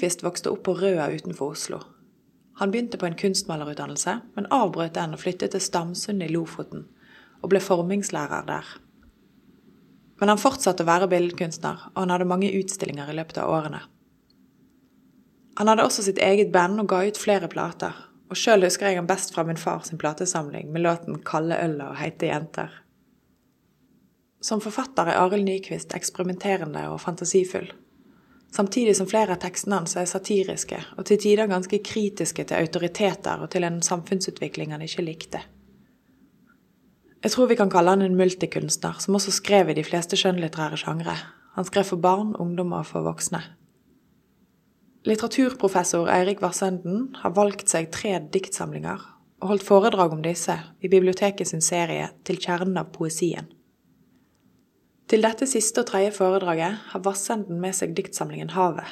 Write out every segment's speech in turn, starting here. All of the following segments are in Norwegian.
Nyquist vokste opp på Røa utenfor Oslo. Han begynte på en kunstmalerutdannelse, men avbrøt den og flyttet til Stamsund i Lofoten, og ble formingslærer der. Men han fortsatte å være billedkunstner, og han hadde mange utstillinger i løpet av årene. Han hadde også sitt eget band og ga ut flere plater, og sjøl husker jeg han best fra min far sin platesamling med låten 'Kalde øl og heite jenter'. Som forfatter er Arild Nyquist eksperimenterende og fantasifull. Samtidig som flere av tekstene hans er satiriske, og til tider ganske kritiske til autoriteter og til en samfunnsutvikling han ikke likte. Jeg tror vi kan kalle han en multikunstner, som også skrev i de fleste skjønnlitterære sjangre. Han skrev for barn, ungdom og for voksne. Litteraturprofessor Eirik Vassenden har valgt seg tre diktsamlinger, og holdt foredrag om disse i biblioteket sin serie Til kjernen av poesien. Til dette siste og tredje foredraget har Vassenden med seg diktsamlingen Havet.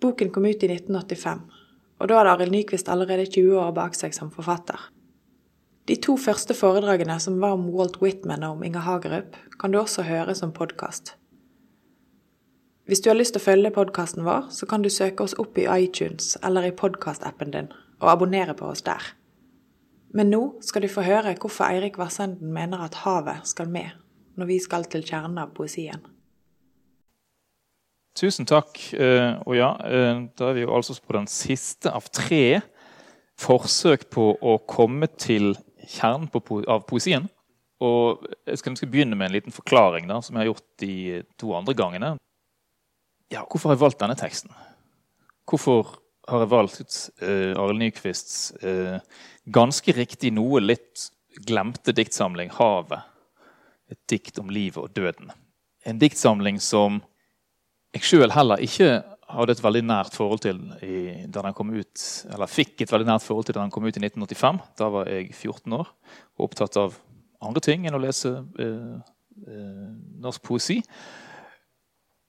Boken kom ut i 1985, og da hadde Arild Nyquist allerede 20 år bak seg som forfatter. De to første foredragene, som var om Walt Whitman og om Inger Hagerup, kan du også høre som podkast. Hvis du har lyst til å følge podkasten vår, så kan du søke oss opp i iTunes eller i podkastappen din, og abonnere på oss der. Men nå skal du få høre hvorfor Eirik Vassenden mener at havet skal med når vi skal til kjernen av poesien. Tusen takk. Eh, og ja, eh, da er vi jo altså på den siste av tre forsøk på å komme til kjernen av poesien. Og jeg skal, begynne med en liten forklaring da, som jeg har gjort de to andre gangene. Ja, Hvorfor har jeg valgt denne teksten? Hvorfor har jeg valgt uh, Arild Nyquists uh, ganske riktig noe litt glemte diktsamling 'Havet'? Et dikt om livet og døden. En diktsamling som jeg sjøl heller ikke hadde et veldig nært forhold til i, da den kom ut, eller fikk et veldig nært forhold til da den kom ut i 1985. Da var jeg 14 år og opptatt av andre ting enn å lese eh, eh, norsk poesi.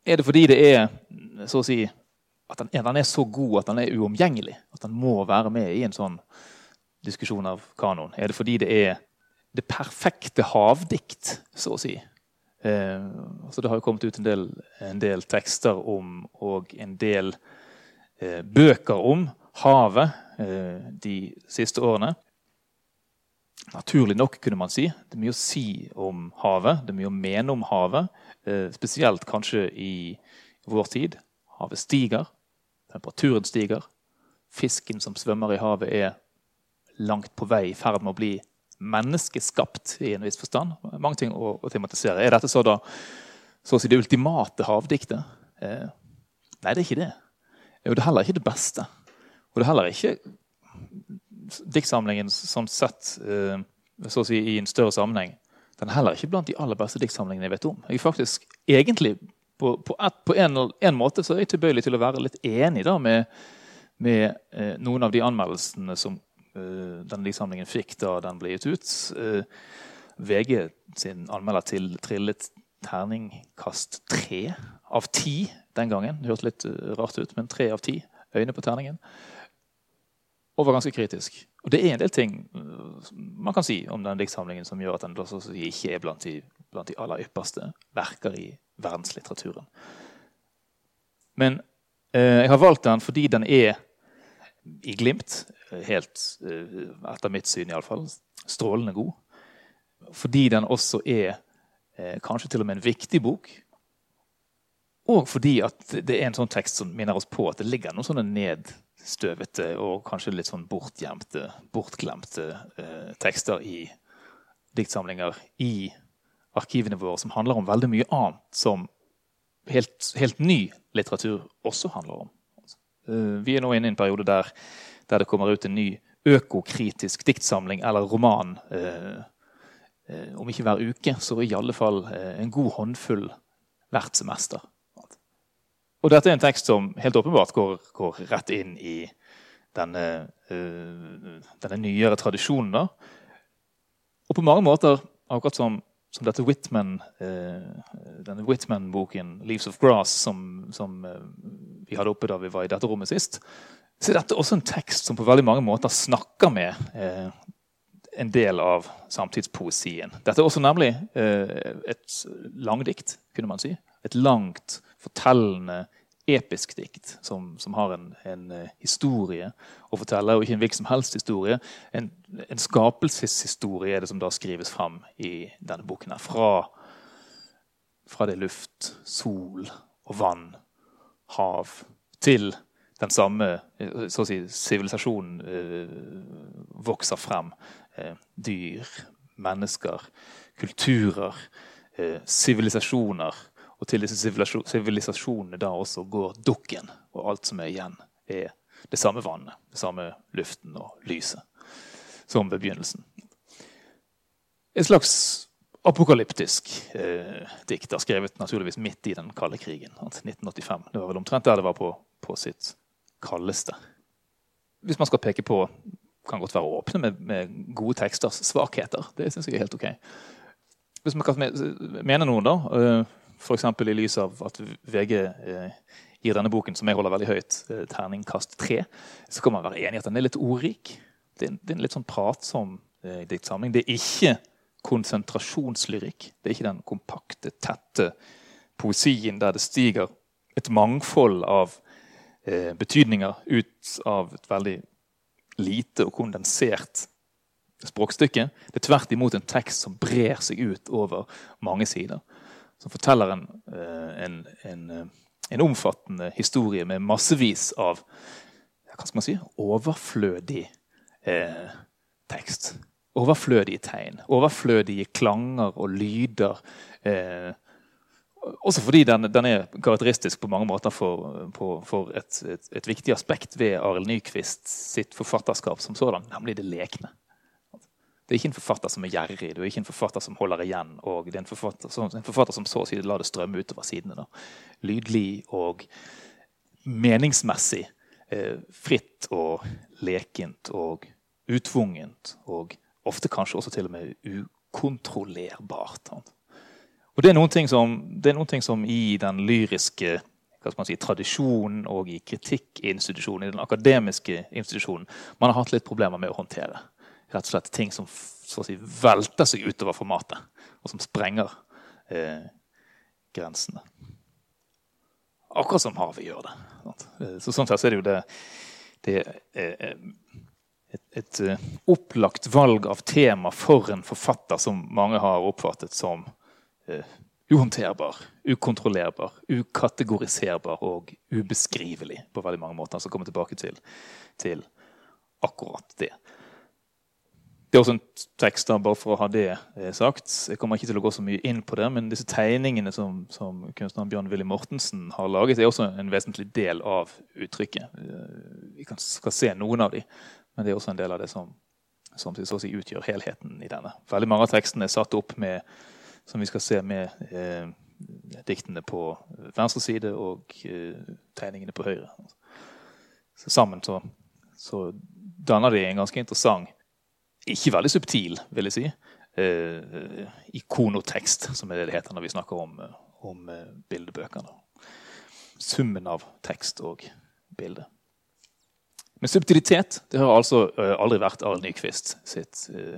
Er det fordi det er så å si, at den, den, er så god at den er uomgjengelig? At den må være med i en sånn diskusjon av kanon? Er det fordi det er det perfekte havdikt, så å si? Eh, altså det har jo kommet ut en del, en del tekster om og en del eh, bøker om havet eh, de siste årene. Naturlig nok, kunne man si. Det er mye å si om havet. Det er mye å mene om havet. Eh, spesielt kanskje i vår tid. Havet stiger. Temperaturen stiger. Fisken som svømmer i havet, er langt på vei i ferd med å bli menneskeskapt i en viss forstand. Mange ting å, å tematisere. Er dette så da så å si det ultimate havdiktet? Eh, nei, det er ikke det. Jo, det er heller ikke det beste. Og det er heller ikke diktsamlingen sånn sett eh, så å si i en større sammenheng. Den er heller ikke blant de aller beste diktsamlingene jeg vet om. Jeg er faktisk egentlig på, på, et, på en, en, måte så er jeg tilbøyelig til å være litt enig da med, med eh, noen av de anmeldelsene som Eh, denne diktsamlingen fikk da den ble gitt ut. Eh, VG sin anmelder til trillet terningkast tre av ti den gangen. Det hørtes litt eh, rart ut, men tre av ti øyne på terningen. Og var ganske kritisk. Og det er en del ting man kan si om den diktsamlingen som gjør at den ikke er blant de, blant de aller ypperste verker i verdenslitteraturen. Men eh, jeg har valgt den fordi den er i glimt helt, eh, etter mitt syn iallfall, strålende god. Fordi den også er eh, kanskje til og med en viktig bok. Og fordi det er en sånn tekst som minner oss på at det ligger noen sånne nedstøvete og kanskje litt sånn bortgjemte, bortglemte eh, tekster i diktsamlinger i arkivene våre som handler om veldig mye annet som helt, helt ny litteratur også handler om. Uh, vi er nå inne i en periode der der det kommer ut en ny økokritisk diktsamling eller roman. Eh, eh, om ikke hver uke, så i alle fall eh, en god håndfull hvert semester. Og dette er en tekst som helt åpenbart går, går rett inn i denne, denne nyere tradisjonen. Da. Og på mange måter, akkurat som, som dette Whitman, uh, denne Whitman-boken 'Leaves of Grass', som, som uh, vi hadde oppe da vi var i dette rommet sist, så dette er også en tekst som på veldig mange måter snakker med eh, en del av samtidspoesien. Dette er også nemlig eh, et langdikt, kunne man si. Et langt, fortellende, episk dikt som, som har en, en, eh, historie å fortelle, og ikke en hvilken som helst historie. En, en skapelseshistorie er det som da skrives fram i denne boken. her, fra, fra det luft, sol og vann, hav, til den samme så å si, sivilisasjonen eh, vokser frem. Eh, dyr, mennesker, kulturer, eh, sivilisasjoner. Og til disse sivilisasjonene da også går dukken, og alt som er igjen, er det samme vannet, det samme luften og lyset som ved begynnelsen. Et slags apokalyptisk eh, dikt, skrevet naturligvis midt i den kalde krigen. 1985. Det var vel omtrent der det var på, på sitt kaldeste. Hvis man skal peke på kan godt være åpne med, med gode teksters svakheter. Det syns jeg er helt ok. Hvis man kan mene noen, da, eh, f.eks. i lys av at VG eh, gir denne boken, som jeg holder veldig høyt, eh, terningkast tre, så kan man være enig i at den er litt ordrik. Det er, det er en litt sånn pratsom eh, diktsamling. Det er ikke konsentrasjonslyrikk. Det er ikke den kompakte, tette poesien der det stiger et mangfold av eh, betydninger ut av et veldig lite og kondensert språkstykke. Det er tvert imot en tekst som brer seg ut over mange sider. Som forteller en, eh, en, en, eh, en omfattende historie med massevis av hva skal man si, overflødig eh, tekst. Overflødige tegn. Overflødige klanger og lyder. Eh, også fordi den, den, er karakteristisk på mange måter for, på, for et, et, et, viktig aspekt ved Arild Nyquist sitt forfatterskap som sådan, nemlig det lekne. Det er ikke en forfatter som er gjerrig, det er ikke en forfatter som holder igjen. og det er En forfatter som, en forfatter som så å si lar det strømme utover sidene. Da. Lydlig og meningsmessig eh, fritt og lekent og utvungent. Og ofte kanskje også til og med ukontrollerbart. Da. Og det er noen ting som, noen ting som i den lyriske si, tradisjonen og i kritikkinstitusjonen, i den akademiske institusjonen, man har hatt litt problemer med å håndtere. Rett og slett ting som si, velter seg utover formatet, og som sprenger eh, grensene. Akkurat som havet gjør det. Eh, så sånn sett er det jo det, det er et, et, eh, opplagt valg av tema for en forfatter som mange har oppfattet som eh, uhåndterbar, ukontrollerbar, ukategoriserbar og ubeskrivelig på veldig mange måter. Så kommer tilbake til, til akkurat det. Det er også en tekst da, bare for å ha det eh, sagt. Jeg kommer ikke til å gå så mye inn på det, men disse tegningene som, som kunstneren Bjørn Willy Mortensen har laget, er også en vesentlig del av uttrykket. Vi kan, skal se noen av dem, men det er også en del av det som, som si utgjør helheten i denne. Veldig mange av tekstene er satt opp med som vi skal se med eh, diktene på venstre side og eh, tegningene på høyre. Så sammen så, så, danner de en ganske interessant, ikke veldig subtil, vil jeg si, eh, ikonotekst, som er det det heter når vi snakker om, om eh, bildebøkene. Summen av tekst og bilde. Men subtilitet det har altså uh, aldri vært Arild Nyquist sitt, uh,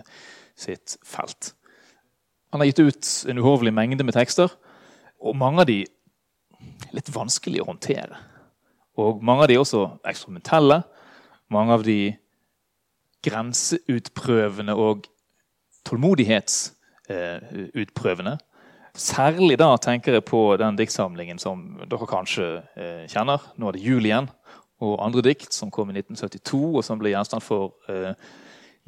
sitt felt. Han har gitt ut en uhorvelig mengde med tekster, og mange av de er litt vanskelig å håndtere. Og mange av de er også eksperimentelle. Mange av de grenseutprøvende og tålmodighetsutprøvende. Særlig da tenker jeg på den diktsamlingen som dere kanskje eh, kjenner. Nå er det jul igjen. Og andre dikt som kom i 1972, og som ble gjenstand for eh,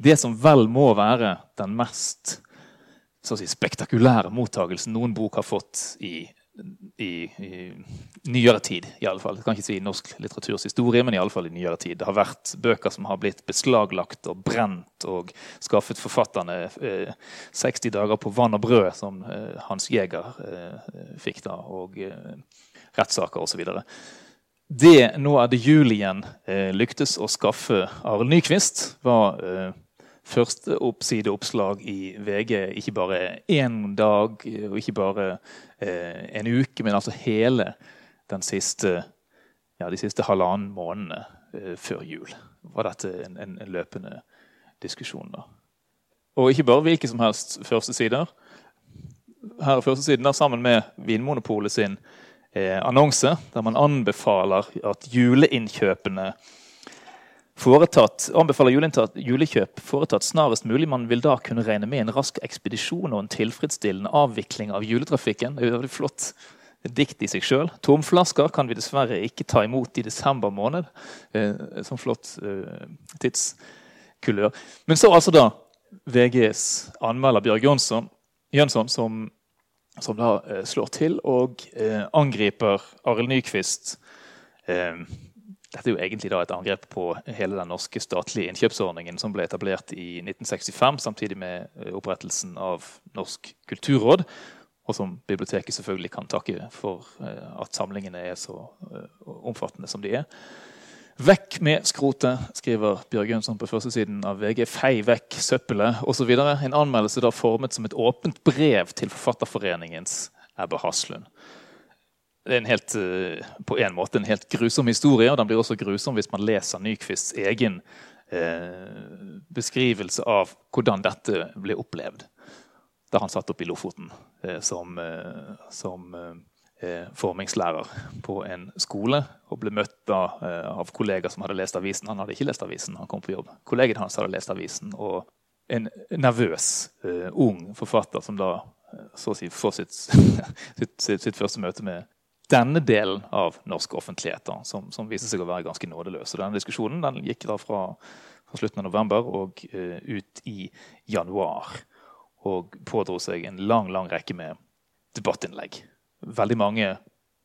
det som vel må være den mest si, spektakulære mottagelsen noen bok har fått i, i, i nyere tid. I alle fall. Jeg kan ikke si norsk litteraturs historie, men i alle fall i nyere tid. Det har vært bøker som har blitt beslaglagt og brent og skaffet forfatterne eh, 60 dager på vann og brød, som eh, Hans Jæger eh, fikk da, og eh, rettssaker osv. Det nå er det jul igjen eh, lyktes å skaffe Arild Nyquist, var eh, første oppsideoppslag i VG ikke bare én dag og ikke bare eh, en uke, men altså hele den siste, ja, de siste halvannen månedene eh, før jul. var dette en, en, en løpende diskusjon. da. Og ikke bare hvilke som helst førstesider. Her er førstesiden sammen med Vinmonopolet sin eh, annonse der man anbefaler at juleinnkjøpene foretatt, anbefaler julekjøp foretatt snarest mulig. Man vil da kunne regne med en rask ekspedisjon og en tilfredsstillende avvikling av juletrafikken. Det er flott dikt i seg sjøl. Tomflasker kan vi dessverre ikke ta imot i desember måned. Eh, som flott eh, tidskulør. Men så altså da VGs anmelder Bjørg Jønsson, Jønsson som, som, da eh, slår til og eh, angriper Arild Nyquist. Eh, dette er jo egentlig et angrep på hele den norske statlige innkjøpsordningen som ble etablert i 1965, samtidig med eh, opprettelsen av Norsk kulturråd og som biblioteket selvfølgelig kan takke for eh, at samlingene er så eh, omfattende som de er. Vekk med skrotet, skriver Bjørgønsson på førstesiden av VG. Fei vekk søppelet osv. En anmeldelse da formet som et åpent brev til Forfatterforeningens Ebbe Haslund. Det er en helt, eh, på en måte en helt grusom historie, og den blir også grusom hvis man leser Nyquists egen eh, beskrivelse av hvordan dette ble opplevd da han satt opp i Lofoten eh, som, eh, som eh, formingslærer på en skole og ble møtt da, av kollegaer som hadde lest avisen. Han hadde ikke lest avisen, han kom på jobb. Kollegaen hans hadde lest avisen. Og en nervøs, ung forfatter som da så å si får sitt, sitt, sitt, sitt, første møte med denne delen av norsk offentlighet, da, som, som, viser seg å være ganske nådeløs. Og denne diskusjonen den gikk da fra, fra slutten av november og uh, ut i januar og pådro seg en lang lang rekke med debattinnlegg. Veldig mange,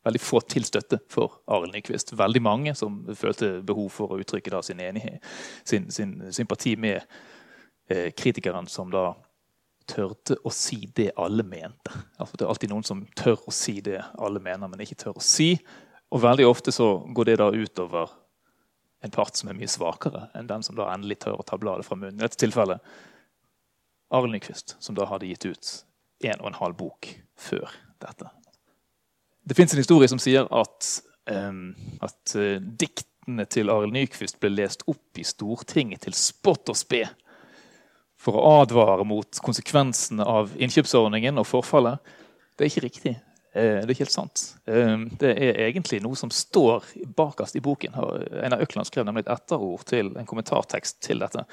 veldig få til støtte for Arild Nyquist. Veldig mange som følte behov for å uttrykke da sin enighet, sin, sin sympati med eh, kritikeren som da tørte å si det alle mente. Altså, det er alltid noen som tør å si det alle mener, men ikke tør å si. Og veldig ofte så går det da utover en part som er mye svakere enn den som da endelig tør å ta bladet fra munnen. I dette tilfellet Arild Nyquist, som da hadde gitt ut en og en halv bok før dette. Det fins en historie som sier at, um, at uh, diktene til Arild Nyquist ble lest opp i Stortinget til spott og spe for å advare mot konsekvensene av innkjøpsordningen og forfallet. Det er ikke riktig. Uh, det er ikke helt sant. Uh, det er egentlig noe som står bakerst i boken. Einar Økland skrev nemlig et etterord til en kommentartekst til dette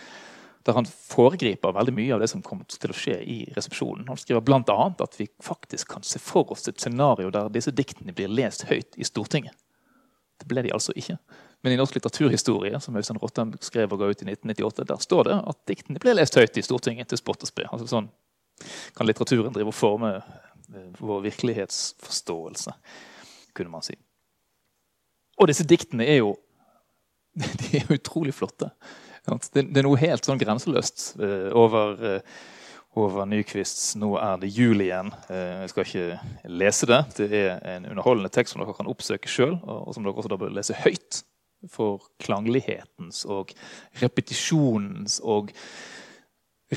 der han foregriper veldig mye av det som kommer til å skje i resepsjonen. Han skriver bl.a. at vi faktisk kan se for oss et scenario der disse diktene blir lest høyt i Stortinget. Det ble de altså ikke. Men i Norsk litteraturhistorie som Øystein Rottem skrev og ga ut i 1998, der står det at diktene ble lest høyt i Stortinget til spott og spe. Altså sånn kan litteraturen drive og forme eh, vår virkelighetsforståelse, kunne man si. Og disse diktene er jo de er utrolig flotte. Det, det, er noe helt sånn grenseløst uh, over, uh, over Nyquists 'Nå er det jul igjen'. Jeg skal ikke lese det. Det er en underholdende tekst som dere kan oppsøke sjøl, og, som dere også bør lese høyt for klanglighetens og repetisjonens og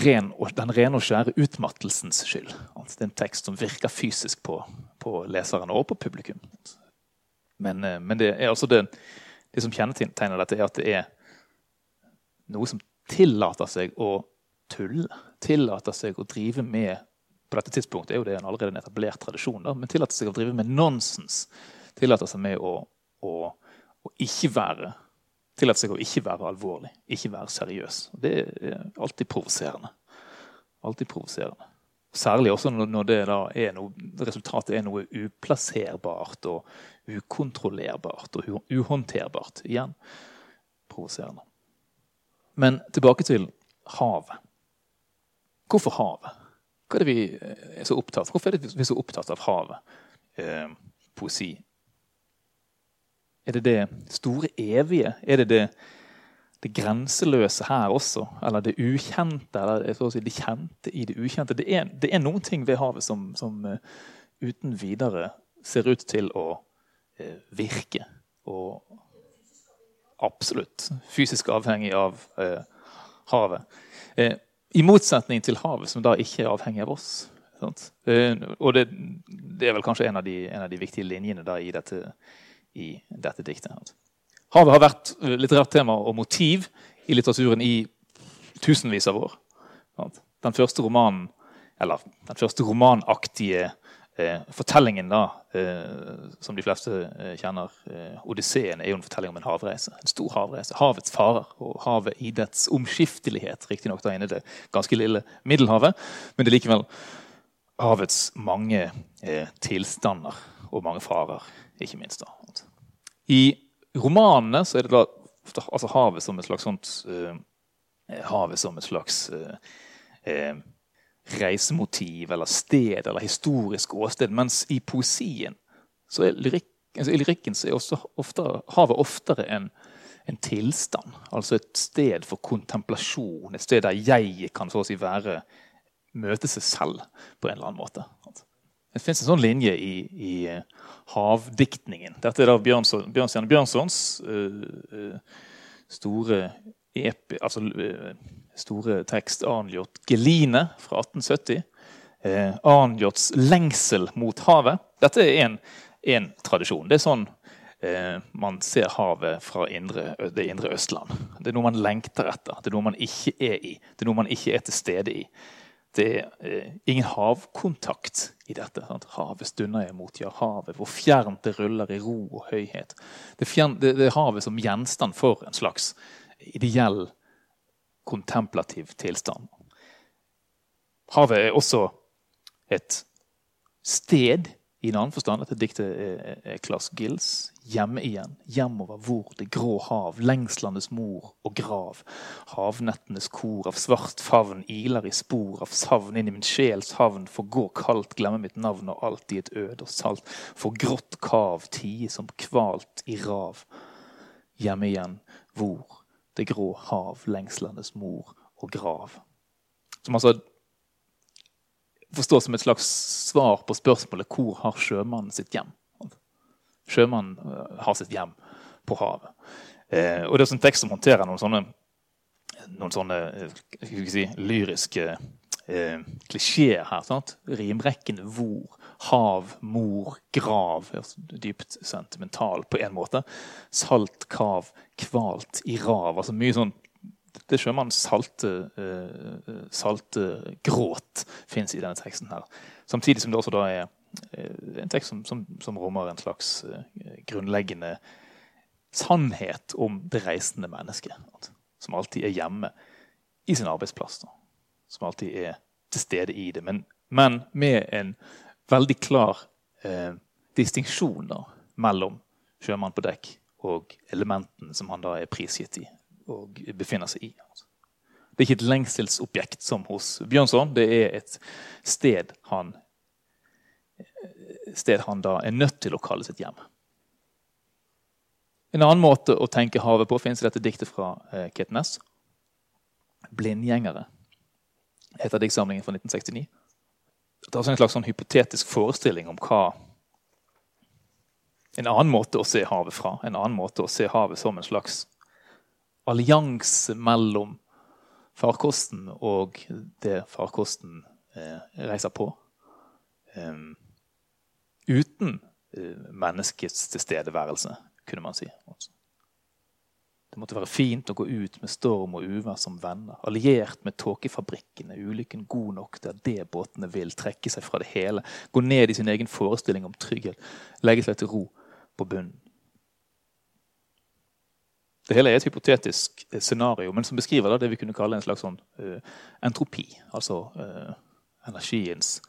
ren, den rene og skjære utmattelsens skyld. Det er en tekst som virker fysisk på, på leseren og på publikum. Men, men det altså det, det som kjennetegner dette, er at det er noe som tillater seg å tulle. Tillater seg å drive med På dette tidspunktet er jo det en allerede en etablert tradisjon, da, men tillater seg å drive med nonsens. Tillater seg med å, å, å ikke være Tillate seg å ikke være alvorlig, ikke være seriøs. Det er alltid provoserende. Alltid provoserende. Særlig også når er noe, resultatet er noe uplasserbart og ukontrollerbart og uhåndterbart. Igjen provoserende. Men tilbake til havet. Hvorfor havet? Hva er det vi er så opptatt Hvorfor er vi så opptatt av havet? Eh, poesi. Er det det store evige? Er det det, det grenseløse her også? Eller det ukjente? Eller si, det kjente i det ukjente? Det er, det er, noen ting ved havet som, som uh, uten videre ser ut til å uh, virke og absolutt fysisk avhengig av eh, havet. Eh, I motsetning til havet, som da ikke er avhengig av oss. Eh, og det, det, er vel kanskje en av de, en av de viktige linjene i, dette, i dette diktet. Havet har vært eh, litterært tema og motiv i litteraturen i tusenvis av år. Den første romanen, eller den første romanaktige Eh, fortellingen da, eh, som de fleste eh, kjenner, eh, Odysseen, er jo en fortelling om en havreise. En stor havreise. Havets farer og havet i dets omskiftelighet. Riktignok inne i det ganske lille Middelhavet, men det er likevel havets mange eh, tilstander og mange farer, ikke minst. da. I romanene så er det da altså havet som et slags sånt uh, Havet som et slags reisemotiv eller sted eller historisk åsted. Mens i poesien så er lyrikk, altså i lyrikken så er også oftere, havet oftere en, en, tilstand. Altså et sted for kontemplasjon. Et sted der jeg kan så å si være møte seg selv på en eller annen måte. Det fins en sånn linje i, i uh, havdiktningen. Dette er da Bjørnson, Bjørnstjerne Bjørnsons uh, uh, store epi, altså, store tekst Arnljot Geline fra 1870. Eh, lengsel mot havet. Dette er en tradisjon. Det er sånn eh, man ser havet fra indre, det indre Østland. Det er noe man lengter etter. Det er noe man ikke er i. Det er noe man ikke er til stede i. Det er eh, ingen havkontakt i dette. Sant? Havet stunder jeg mot, ja, havet. Hvor fjernt det ruller i ro og høyhet. Det er, fjern, det, det er havet som gjenstand for en slags ideell kontemplativ tilstand. Havet er også et sted i en annen forstand. Dette diktet er Claes Gills. Hjemme igjen, hjemover hvor det grå hav, lengslandes mor og grav. Havnettenes kor av svart favn iler i spor av savn inn i min sjels havn. For gå kaldt, glemme mitt navn og alt i et øde og salt. For grått kav, tie som kvalt i rav. Hjemme igjen, hvor det grå hav, lengslandes mor og grav. Som altså forstås som et slags svar på spørsmålet hvor har sjømannen sitt hjem. Sjømannen eh, har sitt hjem på havet. Eh, og det er en tekst som håndterer noen sånne, noen sånne eh, si, lyriske eh, klisjeer her. Sant? Rimrekkene hvor, hav, mor, grav. Dypt sentimental på en måte. Salt, kav, kvalt i rav. altså mye sånn det sjømannens salte, uh, salte gråt fins i denne teksten. her. Samtidig som det også da er uh, en tekst som, som, som rommer en slags grunnleggende sannhet om det reisende mennesket. Som alltid er hjemme i sin arbeidsplass. Da som alltid er til stede i det. Men, men med en veldig klar eh, distinksjon mellom sjømann på dekk og elementene som han da er prisgitt i og befinner seg i. Altså. Det er ikke et lengselsobjekt som hos Bjørnson. Det er et sted han, sted han da er nødt til å kalle sitt hjem. En annen måte å tenke havet på finnes i dette diktet fra Ketnes. Blindgjengere heter diktsamlingen fra 1969. Det er altså en slags sånn hypotetisk forestilling om hva En annen måte å se havet fra. En annen måte å se havet som en slags allianse mellom farkosten og det farkosten eh, reiser på. Um, uten uh, menneskets tilstedeværelse, kunne man si. Også. Det måtte være fint å gå ut med storm og uvær som venner, alliert med tåkefabrikkene, ulykken god nok der det båtene vil, trekke seg fra det hele, gå ned i sin egen forestilling om trygghet, legge seg til ro på bunnen. Det hele er et hypotetisk eh, scenario, men som beskriver det vi kunne kalle en slags sånn, uh, entropi. Altså uh, energiens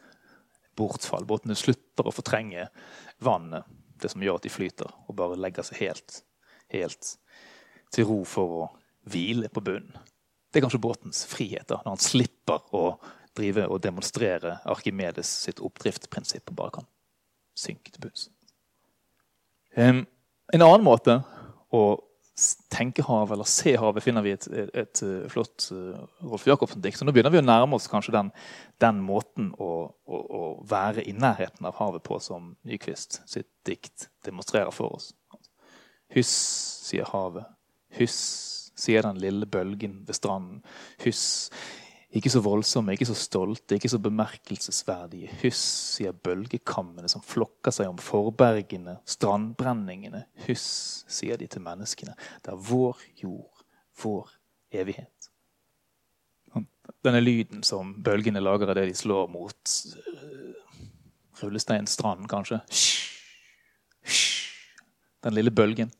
bortfall. Båtene slutter å fortrenge vannet, det som gjør at de flyter, og bare legger seg helt, helt til ro for å hvile på bunnen. Det er kanskje båtens frihet, da, når han slipper å drive og demonstrere Arkimedes sitt oppdriftsprinsipp og bare kan synke til bunns. Um, en annen måte å tenke havet eller se havet finner vi et, et, et, et flott uh, Rolf Jacobsen-dikt. Så nå begynner vi å nærme oss kanskje den, den måten å, å, å, være i nærheten av havet på som Nyquist sitt dikt demonstrerer for oss. Hyss, sier havet. Hyss, sier den lille bølgen ved stranden. Hyss, ikke så voldsomme, ikke så stolte, ikke så bemerkelsesverdige. Hyss, sier bølgekammene som flokker seg om forbergene, strandbrenningene. Hyss, sier de til menneskene. Det er vår jord, vår evighet. Denne lyden som bølgene lager av det de slår mot rullesteinstranden, kanskje. Den lille bølgen.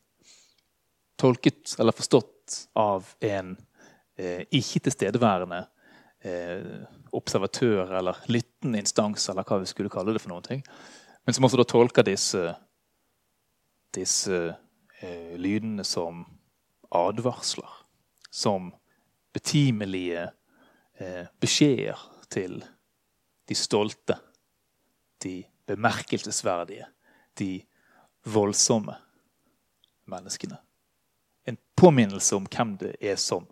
Tolket eller forstått av en eh, ikke tilstedeværende eh, observatør eller lyttende instans, eller hva vi skulle kalle det for noen ting. Men som også da tolker disse, disse eh, lydene som advarsler. Som betimelige eh, beskjeder til de stolte, de bemerkelsesverdige, de voldsomme menneskene. En påminnelse om hvem det er som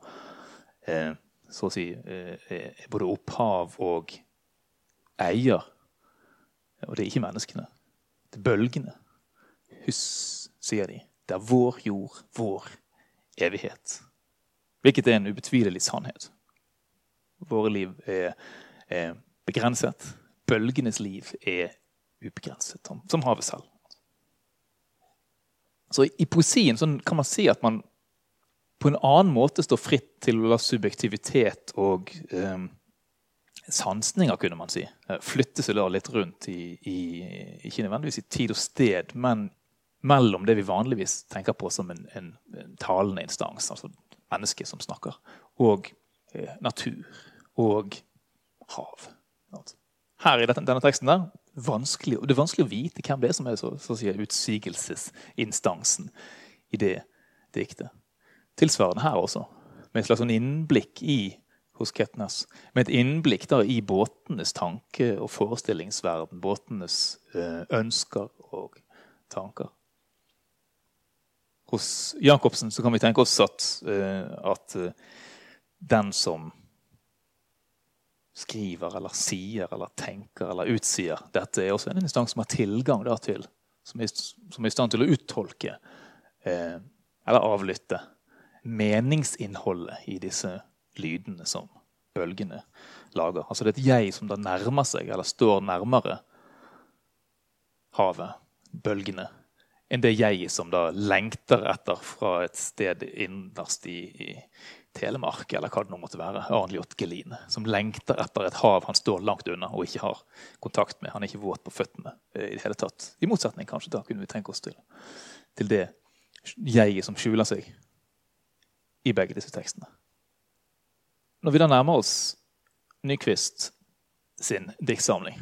eh, så å si eh, er både opphav og eier. Og det er ikke menneskene. Det er bølgene. Husk, sier de. Det er vår jord, vår evighet. Hvilket er en ubetvilelig sannhet. Våre liv er, er begrenset. Bølgenes liv er ubegrenset, som havet selv. Så I poesien kan man si at man på en annen måte står fritt til å la subjektivitet og eh, sansninger, kunne man si, eh, flytte seg litt rundt i, i, ikke nødvendigvis i tid og sted, men mellom det vi vanligvis tenker på som en, en, en talende instans, altså mennesket som snakker, og eh, natur og hav. Her i denne, denne teksten der, vanskelig, det er vanskelig å vite hvem det er som er så, så å si, utsigelsesinstansen i det diktet. Tilsvarende her også, med et slags sånn innblikk i hos Ketnes. Med et innblikk da i båtenes tanke- og forestillingsverden. Båtenes eh, ønsker og tanker. Hos Jacobsen kan vi tenke oss at, eh, at eh, den som skriver eller sier eller tenker eller utsier dette, er også en instans som har tilgang da, til Som er, som er, i stand til å uttolke eh, eller avlytte meningsinnholdet i disse lydene som bølgene lager. Altså det er et jeg som da nærmer seg, eller står nærmere havet, bølgene, enn det jeg som da lengter etter fra et sted innerst i, i Telemark, eller hva det nå måtte være. Arnljot Gelin, som lengter etter et hav han står langt unna og ikke har kontakt med. Han er ikke våt på føttene eh, i det hele tatt. I motsetning kanskje da kunne vi tenke oss til, til det jeget som skjuler seg i begge disse tekstene. Når vi da nærmer oss Nyquist sin diktsamling,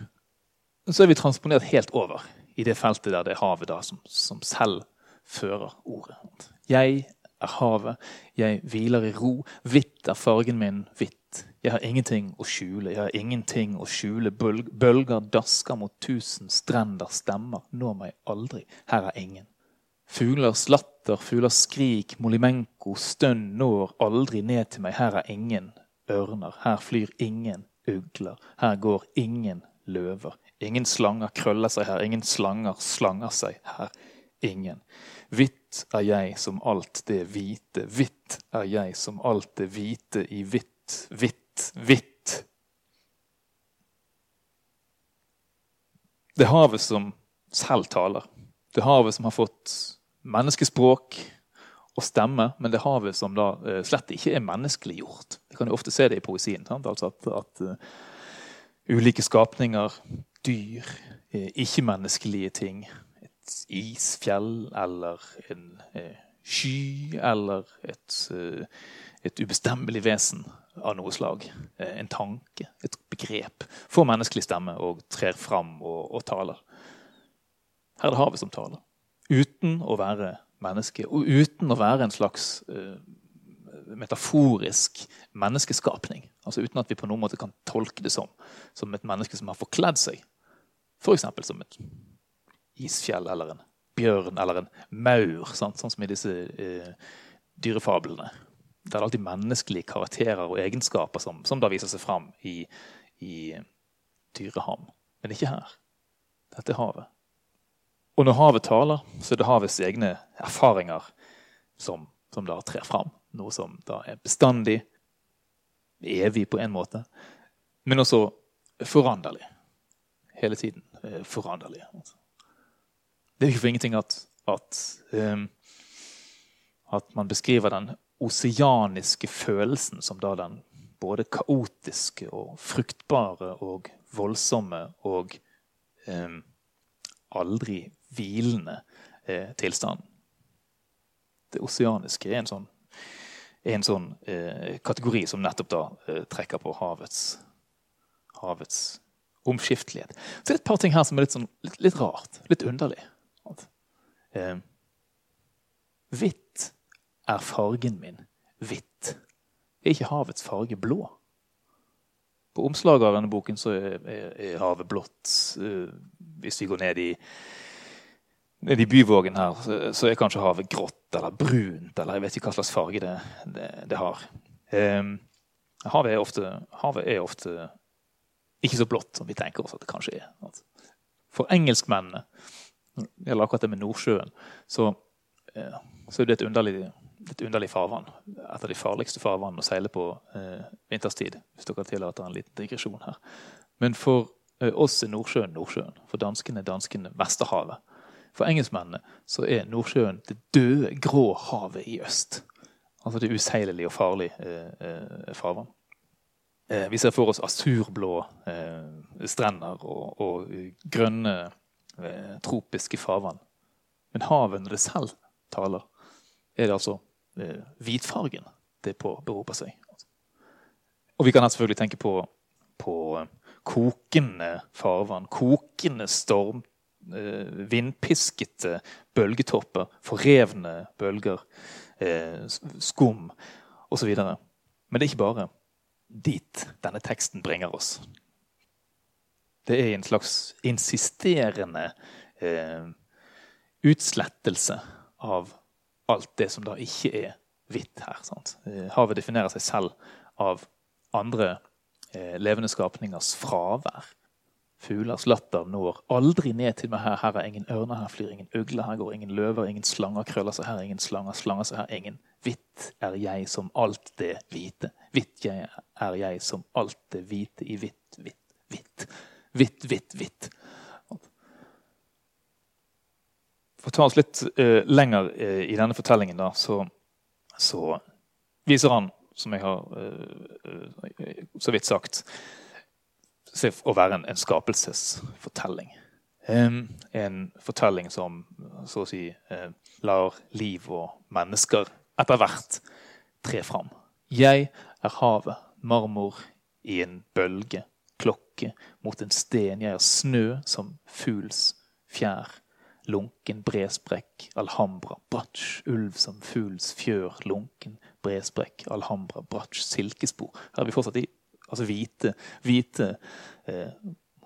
så er vi transponert helt over i det feltet der det er havet da som, som selv fører ordet. Jeg er havet, jeg hviler i ro, hvitt er fargen min, hvitt. Jeg har ingenting å skjule, jeg har ingenting å skjule. Bølger dasker mot tusen strender, stemmer når meg aldri. Her er ingen. Fuglers latter, fuglers skrik, molimenko, stønn når aldri ned til meg. Her er ingen ørner, her flyr ingen ugler, her går ingen løver. Ingen slanger krøller seg her, ingen slanger slanger seg her. Ingen. Hvitt er jeg som alt det hvite, hvitt er jeg som alt det hvite i hvitt, hvitt, hvitt. Det havet som selv taler. Det havet som har fått menneskespråk og stemme, men det havet som da uh, slett ikke er menneskeliggjort. Vi kan jo ofte se det i poesien. Altså at, at uh, ulike skapninger, dyr, uh, ikke-menneskelige ting, et isfjell eller en sky eller et, et, ubestemmelig vesen av noe slag, en tanke, et begrep, får menneskelig stemme og trer fram og, og taler. Her er det havet som taler uten å være menneske, og uten å være en slags uh, metaforisk menneskeskapning. Altså Uten at vi på noen måte kan tolke det som, som et menneske som har forkledd seg. F.eks. som et isfjell eller en bjørn eller en maur, sant? sånn som i disse uh, dyrefablene. Det er alltid menneskelige karakterer og egenskaper som, som da viser seg fram i, i dyreham. Men ikke her. Dette er havet. Og når havet taler, så er det havets egne erfaringer som, som da trer fram. Noe som da er bestandig, evig på en måte, men også foranderlig. Hele tiden eh, foranderlig. Det er ikke for ingenting at, at, um, at man beskriver den oseaniske følelsen som da den både kaotiske og fruktbare og voldsomme og eh, aldri hvilende eh, tilstand. Det oseaniske er en sånn, er en sånn eh, kategori som nettopp da eh, trekker på havets, havets omskiftelighet. Så det er et par ting her som er litt, sånn, litt, litt rart. Litt underlig. Eh, hvitt er fargen min. Hvitt. Er ikke havets farge blå? På omslaget av denne boken så er, er, er havet blått. Uh, hvis vi går ned i, ned i byvågen her, så, så, er kanskje havet grått eller brunt, eller jeg vet ikke hva slags farge det, det, det har. Um, havet, er ofte, havet, er ofte, ikke så blått som vi tenker oss at det kanskje er. For engelskmennene, eller akkurat det med Nordsjøen, så, uh, så er det et underlig litt underlig farvann. Et av de farligste farvannene å seile på eh, vinterstid. Hvis dere tillater en liten digresjon her. Men for eh, oss er Nordsjøen Nordsjøen. For danskene er danskene Vesterhavet. For engelskmennene så er Nordsjøen det døde, grå havet i øst. Altså det useilelige og farlige eh, eh, farvann. Eh, vi ser for oss asurblå eh, strender og, og grønne tropiske farvann. Men havet, når det selv taler, er det altså hvitfargen det på, beroper seg. Og vi kan selvfølgelig tenke på, på eh, kokende farvann, kokende storm, eh, vindpiskete bølgetopper, forrevne bølger, eh, skum osv. Men det er ikke bare dit denne teksten bringer oss. Det er en slags insisterende eh, utslettelse av alt det som da ikke er hvitt her. Sant? Eh, havet definerer seg selv av andre eh, levende skapningers fravær. Fuglers latter når aldri ned til meg her. Her er ingen ørner, her flyr ingen ugler, her går ingen løver, ingen slanger krøller seg her, ingen slanger slanger seg her, ingen Hvitt er jeg som alt det hvite. Hvitt er jeg som alt det hvite i hvitt, hvitt, hvitt. Hvitt, hvitt, hvitt. For å ta oss litt uh, lenger uh, i denne fortellingen, da, så, så, viser han, som jeg har uh, så vidt sagt, seg å være en, en skapelsesfortelling. En fortelling som så å si lar liv og mennesker etter hvert tre fram. Jeg er havet, marmor i en bølge, klokke mot en sten. Jeg er snø som fugls fjær lunken bresprekk, alhambra, bratsj, ulv som fugls fjør, lunken bresprekk, alhambra, bratsj, silkespor. Her har vi fortsatt i altså hvite, hvite eh,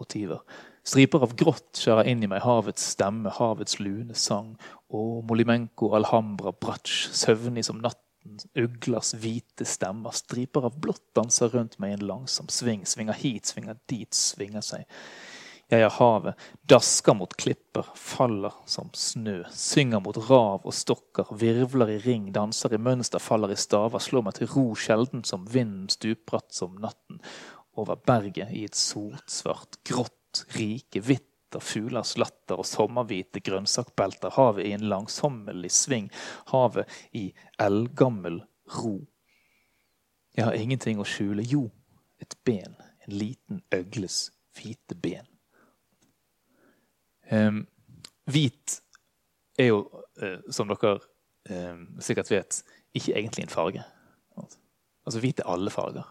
motiver. Striper av grått skjærer inn i meg havets stemme, havets lune sang. Å, Molimenko, alhambra, bratsj, søvnig som natten, uglers hvite stemmer. Striper av blått danser rundt meg i en langsom sving, svinger hit, svinger dit, svinger seg. Jeg er havet, dasker mot klipper, faller som snø, synger mot rav og stokker, virvler i ring, danser i mønster, faller i staver, slår meg til ro sjelden som vinden stupbratt som natten, over berget i et sotsvart, grått rike, hvitt fuglers latter og sommerhvite grønnsakbelter, havet i en langsommelig sving, havet i eldgammel ro. Jeg har ingenting å skjule, jo, et ben, en liten øgles hvite ben. Um, hvit er jo, uh, som dere um, sikkert vet, ikke egentlig en farge. Altså Hvit er alle farger.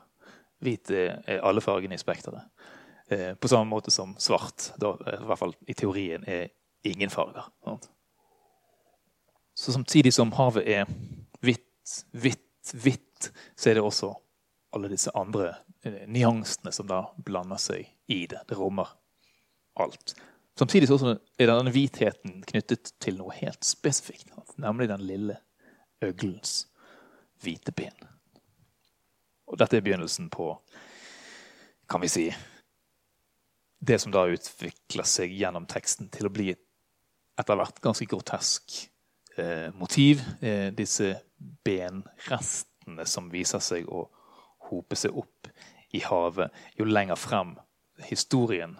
Hvit er alle fargene i spekteret. Uh, på samme måte som svart, da, i hvert fall i teorien, er ingen farger. Så samtidig som havet er hvitt, hvitt, hvitt, så er det også alle disse andre nyansene som da blander seg i det. Det rommer alt. Samtidig er denne hvitheten knyttet til noe helt spesifikt, nemlig den lille øglens hvite ben. Og dette er begynnelsen på, kan vi si, det som da utvikler seg gjennom teksten til å bli et etter hvert ganske grotesk eh, motiv. Eh, disse benrestene som viser seg å hope seg opp i havet jo lenger frem historien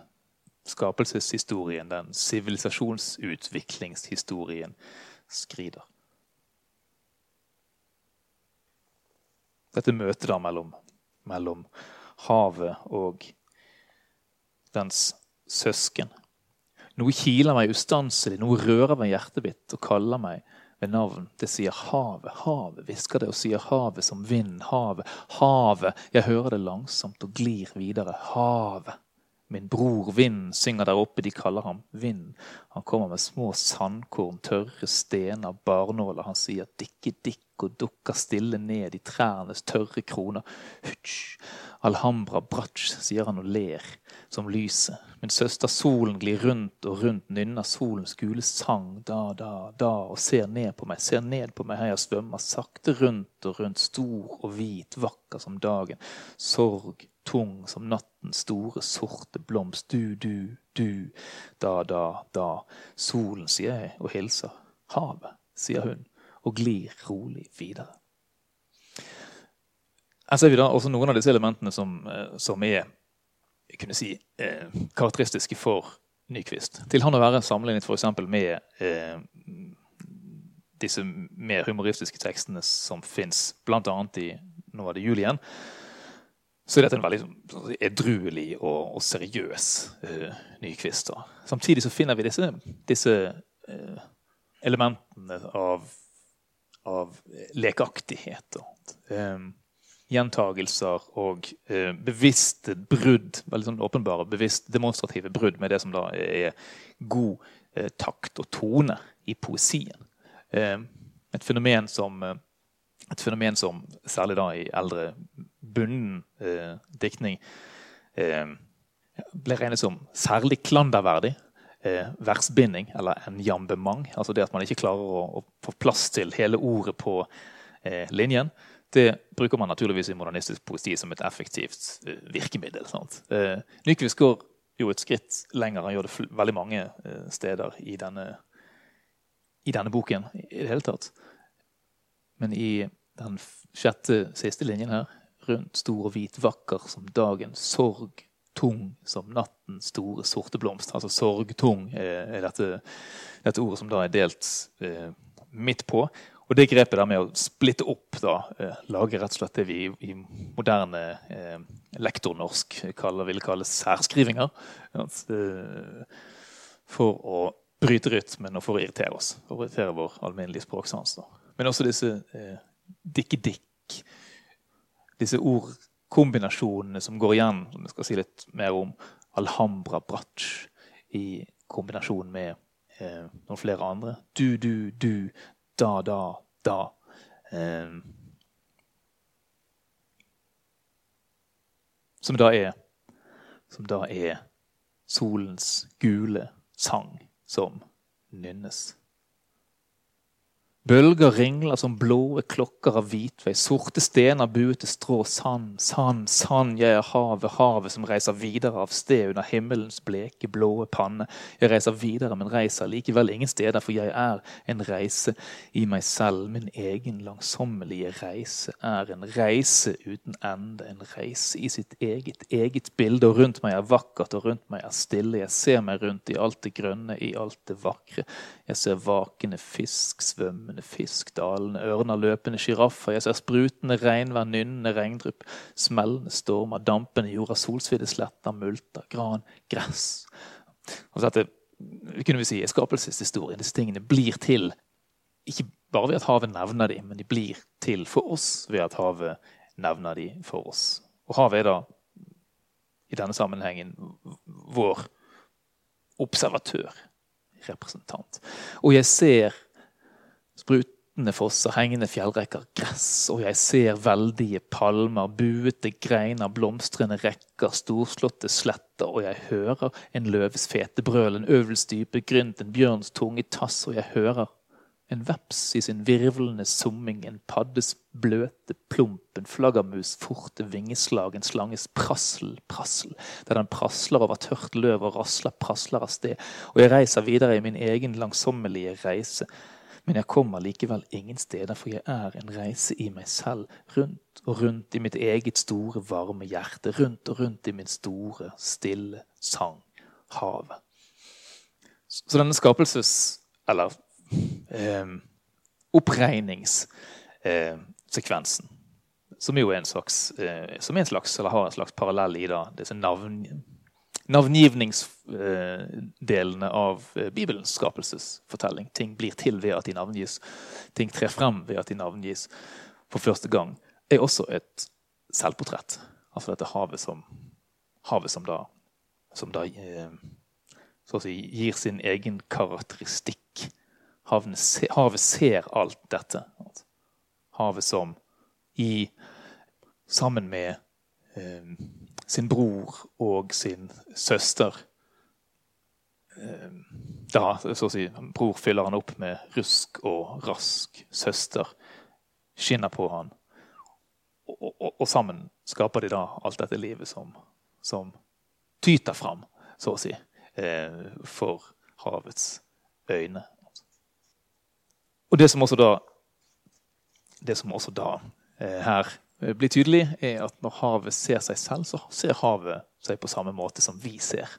skapelseshistorien, den sivilisasjonsutviklingshistorien, skrider. Dette møtet da mellom, mellom havet og dens søsken, Noe kiler meg ustanselig, noe rører ved hjertet mitt og kaller meg ved navn. Det sier havet, havet, hvisker det og sier havet som vind, havet, havet. Jeg hører det langsomt og glir videre. Havet. Min bror Vind synger der oppe, de kaller ham Vind. Han kommer med små sandkorn, tørre stener, barnåler. Han sier dikke, dikk og dukker stille ned i trærnes tørre kroner. Hutsj, Alhambra bratsj, sier han og ler som lyset. Min søster solen glir rundt og rundt, nynner solens gule sang da, da, da, og ser ned på meg, ser ned på meg her jeg svømmer, sakte rundt og rundt, stor og hvit, vakker som dagen. Sorg, tung som natten, store, sorte blomst. Du, du, du. Da, da, da. Solen, sier jeg og hilser. Havet, sier hun og glir rolig videre. Her ser vi da også noen av disse elementene som, eh, som er jeg kunne si, eh, karakteristiske for Nyquist. Til han å være sammenlignet f.eks. med eh, disse mer humoristiske tekstene som fins bl.a. i Nå var det jul igjen så er dette en veldig sånn, edruelig og, og seriøs uh, Nyquist. Samtidig så finner vi disse, disse uh, elementene av, av lekaktighet. Um, gjentagelser og uh, bevisste brudd, veldig sånn åpenbare, bevisst demonstrative brudd med det som da er god uh, takt og tone i poesien. Um, et fenomen som et fenomen som særlig da i eldre bunnen eh, diktning eh, ble regnet som særlig klanderverdig. Eh, versbinding, eller en jambement. Altså det at man ikke klarer å, å få plass til hele ordet på eh, linjen. Det bruker man naturligvis i modernistisk poesi som et effektivt eh, virkemiddel. Eh, Nyquist går jo et skritt lenger. Han gjør det veldig mange steder i denne, i denne boken i det hele tatt. Men i den sjette siste linjen her. Rundt, stor og hvit, vakker som dagen. Sorg, tung som natten, store, sorte blomst. Altså sorgtung er dette, dette ordet som da er delt eh, midt på. Og det grepet der med å splitte opp, da, eh, lage rett og slett det vi i, moderne eh, lektornorsk kaller, vil kalle særskrivinger. Eh, for å bryte rytmen og for å irritere oss. For å irritere vår alminnelige språksans. Men også disse eh, dikke-dikk. Disse ordkombinasjonene som går igjen, som jeg skal si litt mer om. Alhambra Bratsj, i kombinasjon med eh, noen flere andre. Du, du, du. Da, da, da. Eh, som da er Som da er solens gule sang som nynnes. Bølger ringler som blå klokker av hvitvei, sorte stener buet til strå, sand, sand, sand, jeg er havet, havet som reiser videre av sted under himmelens bleke, blåe panne. Jeg reiser videre, men reiser likevel ingen steder, for jeg er en reise i meg selv. Min egen langsommelige reise er en reise uten ende, en reise i sitt eget, eget bilde, og rundt meg er vakkert, og rundt meg er stille. Jeg ser meg rundt i alt det grønne, i alt det vakre. Jeg ser vakende fisk, svømmende fisk, dalende ørner, løpende sjiraffer. Jeg ser sprutende regnvær, nynnende regndrypp, smellende stormer, dampende jorda, solsvidde sletter, multer, gran, gress. Altså dette kunne vi si, skapelseshistorien. Disse tingene blir til ikke bare ved at havet nevner dem, men de blir til for oss ved at havet nevner dem for oss. Og havet er da i denne sammenhengen vår observatør representant. Og jeg ser sprutende fosser, hengende fjellrekker, gress, og jeg ser veldige palmer, buete greiner, blomstrende rekker, storslåtte sletter, og jeg hører en løves fete brøl, en øvels dype grynt, en bjørns tunge tass, og jeg hører en veps i sin virvlende summing, en paddes bløte plump, en flaggermus forte vingeslag, en slanges prassel, prassel, der den prasler over tørt løv og rasler, prasler av sted, og jeg reiser videre i min egen langsommelige reise. Men jeg kommer likevel ingen steder, for jeg er en reise i meg selv, rundt og rundt i mitt eget store, varme hjerte, rundt og rundt i min store, stille sang, havet. Så denne skapelses... Eller eh, oppregningssekvensen. Eh, som jo er en slags, eh, som er en slags, eller har en slags parallell i da, disse navn, navngivningsdelene av eh, Bibelens skapelsesfortelling. Ting blir til ved at de navngis. Ting trer frem ved at de navngis for første gang. er også et selvportrett. Altså dette havet som, havet som da, som da eh, si, gir sin egen karakteristikk. Havet, havet ser alt dette. Havet som i sammen med eh, sin bror og sin søster. Eh, da, så å si, Bror fyller han opp med rusk og rask. Søster skinner på han. Og, og, og sammen skaper de da alt dette livet som, som tyter fram, så å si, eh, for havets øyne. Og det som også da, som også da eh, her Eh, blir tydelig, er at når havet ser seg selv, så ser havet seg på samme måte som vi ser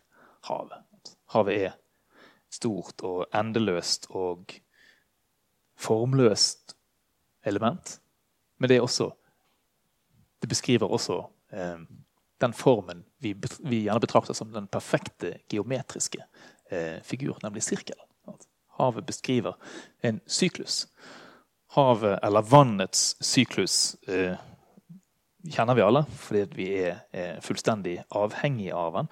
havet. Havet er stort og endeløst og formløst element. Men det også Det beskriver også eh, den formen vi, vi, gjerne betrakter som den perfekte geometriske eh, figur, nemlig sirkelen. Havet beskriver en syklus. Havet, eller vannets syklus, eh, kjenner vi alle, fordi vi er, fullstendig avhengige av den.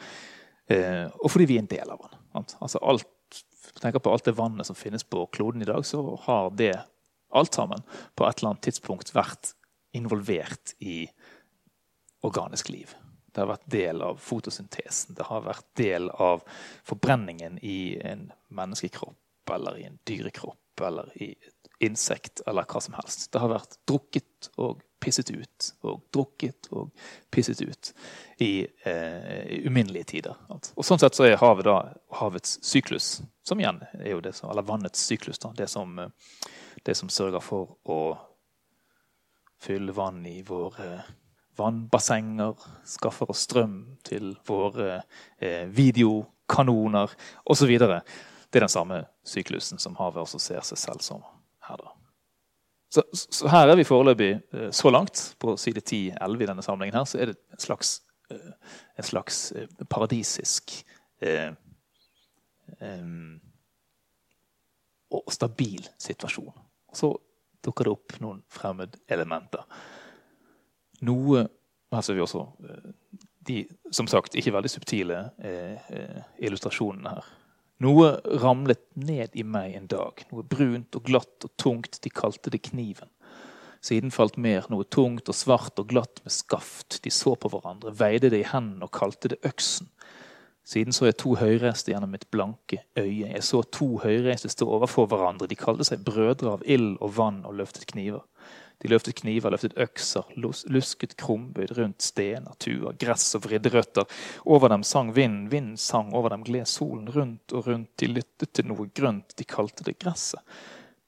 Eh, og fordi vi er en del av den. Altså alt, tenker på alt det vannet som finnes på kloden i dag, så har det alt sammen på et eller annet tidspunkt vært involvert i organisk liv. Det har vært del av fotosyntesen. Det har vært del av forbrenningen i en menneskekropp eller i en dyrekropp eller i et insekt eller hva som helst. Det har vært drukket og pisset ut og drukket og pisset ut i eh, uminnelige tider. Og Sånn sett så er havet da havets syklus, som igjen er jo det som, eller vannets syklus, da, det, som, eh, det som sørger for å fylle vann i våre vannbassenger, skaffer oss strøm til våre eh, videokanoner osv. Det er den samme syklusen som havet også ser seg selv som her. da. Så, så, her er vi foreløpig eh, så langt, på side 10-11 i denne samlingen, her, så er det en slags, eh, en slags eh, paradisisk eh, og stabil situasjon. Og så dukker det opp noen fremmedelementer. Noe Her ser vi også de som sagt ikke veldig subtile eh, illustrasjonene her. Noe ramlet ned i meg en dag, noe brunt og glatt og tungt, de kalte det kniven. Siden falt mer, noe tungt og svart og glatt med skaft. De så på hverandre, veide det i hendene og kalte det øksen. Siden så jeg to høyreiste gjennom mitt blanke øye. Jeg så to høyreiste stå overfor hverandre. De kalte seg brødre av ild og vann og løftet kniver. De løftet kniver, løftet økser, lusket krumbøyd rundt stener, tuer, gress og vridde røtter. Over dem sang vinden, vinden sang, over dem gled solen rundt og rundt. De lyttet til noe grønt, de kalte det gresset.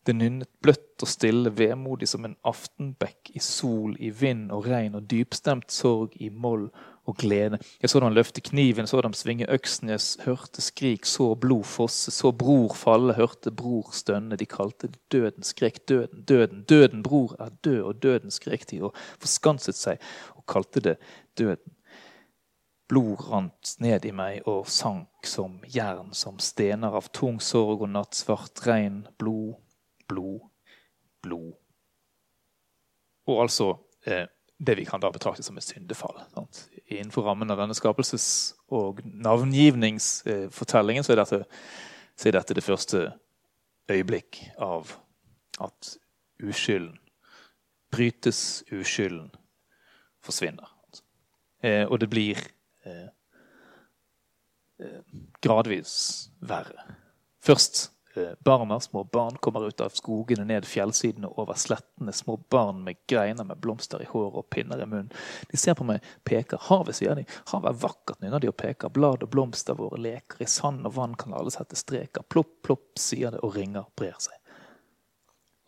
Det nynnet bløtt og stille, vemodig som en aftenbekk i sol, i vind og regn og dypstemt sorg i moll og glede. Jeg så dem løfte kniven, så dem svinge øksen, jeg hørte skrik, så blod fosse, så bror falle, hørte bror stønne. De kalte døden, skrek døden, døden, døden, bror er død, og døden skrek de, og forskanset seg og kalte det døden. Blod rant ned i meg og sank som jern, som stener av tung sorg og nattsvart regn. Blod, blod, blod. Og altså eh, det vi kan da betrakte som et syndefall. Sant? Innenfor rammen av denne skapelses- og navngivningsfortellingen så er, dette, så er dette det første øyeblikk av at uskylden brytes, uskylden forsvinner. Eh, og det blir eh, eh gradvis verre. Først barna, små barn, kommer ut av skogene, ned fjellsidene, over slettene. Små barn med greiner med blomster i håret og pinner i munnen. De ser på meg, peker. Havet, sier de. Havet er vakkert, nynner de og peker. Blad og blomster våre leker. I sand og vann kan alle sette streker. Plopp, plopp, sier det, og ringer brer seg.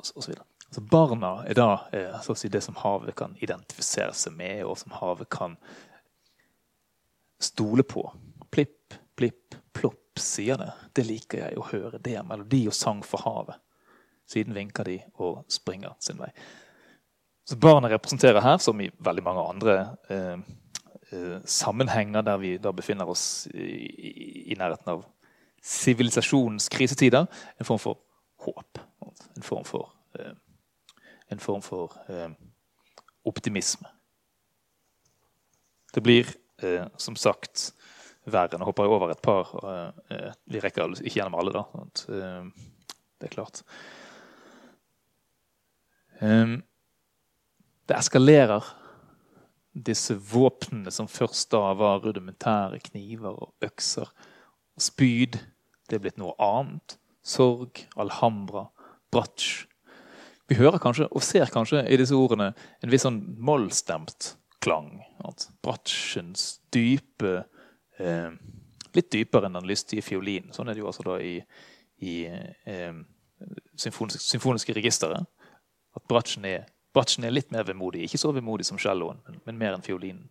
Og så, og så videre. Så barna er da eh, si, det som havet kan identifisere seg med, og som havet kan stole på. Plipp, plipp, plopp sier det. Det liker jeg å høre. Det er melodi og sang for havet. Siden vinker de og springer sin vei. Så Barna representerer her, som i veldig mange andre eh, eh, sammenhenger der vi da befinner oss i, i nærheten av sivilisasjonens krisetider, en form for håp. En form for, eh, en form for eh, optimisme. Det blir eh, som sagt verre. Nå hopper jeg over et par. Eh, vi rekker ikke gjennom alle, da. At, eh, det er klart. Um, det eskalerer. Disse våpnene som først da var rudimentære kniver og økser og spyd, det er blitt noe annet. Sorg, Alhambra, Bratsj. Vi hører kanskje, og ser kanskje i disse ordene en viss sånn mollstemt klang. At Bratsjens dype eh, Litt dypere enn den lystige fiolinen. Sånn er det jo altså da i, i eh, symfoniske, symfoniske registeret. At Bratsjen er er litt mer vemodig. Ikke så vemodig som celloen, men, men, mer enn fiolinen.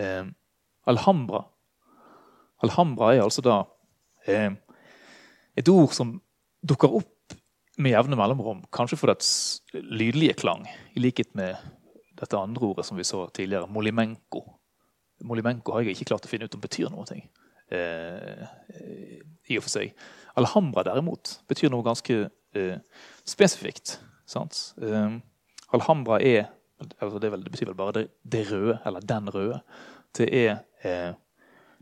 Eh, Alhambra. Alhambra er altså da eh, et ord som dukker opp med jevne mellomrom. Kanskje for dets lydlige klang, i likhet med dette andre ordet som vi så tidligere, molimenko. Molimenko har jeg ikke klart å finne ut om betyr noe. Eh, I og for seg. Alhambra derimot betyr noe ganske eh, spesifikt. Eh, Alhambra er altså det, vel, det, betyr vel bare det, det, røde, eller den røde. Det er eh,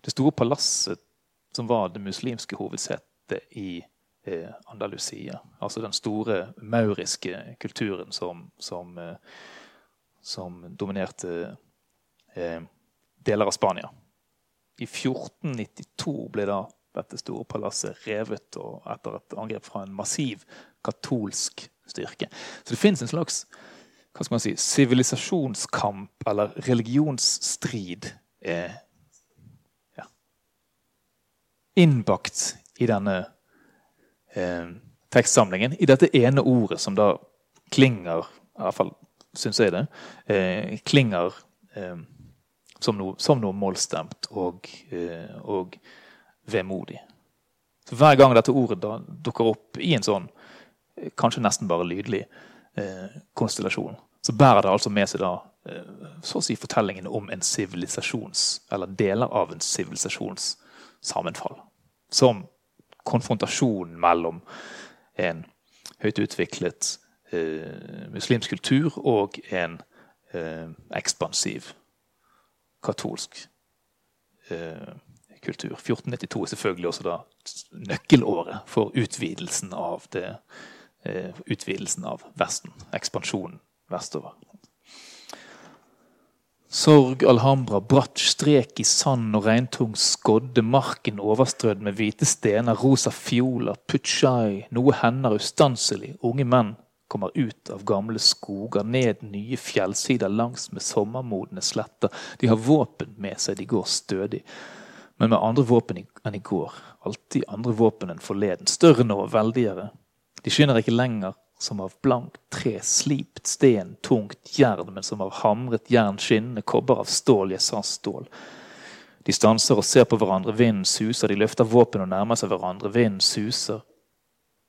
det store palasset som var det muslimske hovedsetet i eh, Andalusia. Altså den store mauriske kulturen som, som, eh, som dominerte eh, deler av Spania. I 1492 ble da dette store palasset revet etter et angrep fra en massiv katolsk styrke. Så det fins en slags hva skal man si, sivilisasjonskamp eller religionsstrid eh, ja, innbakt i denne eh, tekstsamlingen. I dette ene ordet som da klinger, i hvert fall syns jeg det, eh, klinger eh, som, noe, som, noe, målstemt og, eh, og vemodig. Så Hver gang dette ordet da dukker opp i en sånn, eh, kanskje nesten bare lydlig, eh, konstellasjon, så bærer det altså med seg da eh, så å si fortellingen om en sivilisasjons, eller deler av en sivilisasjons sammenfall. Som konfrontasjon mellom en høyt utviklet eh, muslimsk kultur og en eh, ekspansiv katolsk eh, kultur. 1492 er selvfølgelig også da nøkkelåret for utvidelsen av, det, eh, utvidelsen av Vesten. Ekspansjonen vestover. Sorg, Alhambra, bratt strek i sand og regntung skodde, marken overstrødd med hvite stener, rosa fioler, putsjai, noe hender ustanselig, unge menn kommer ut av gamle skoger, ned nye fjellsider langs med sommermodne sletter. De har våpen med seg, de går stødig. Men med andre våpen enn i går. Alltid andre våpen enn forleden. Større nå, veldigere. De skinner ikke lenger som av blankt tre, slipt sten, tungt jern, men som av hamret jern, skinnende kobber av stål, jeg sa stål. De stanser og ser på hverandre, vinden suser, de løfter våpen og nærmer seg hverandre, vinden suser,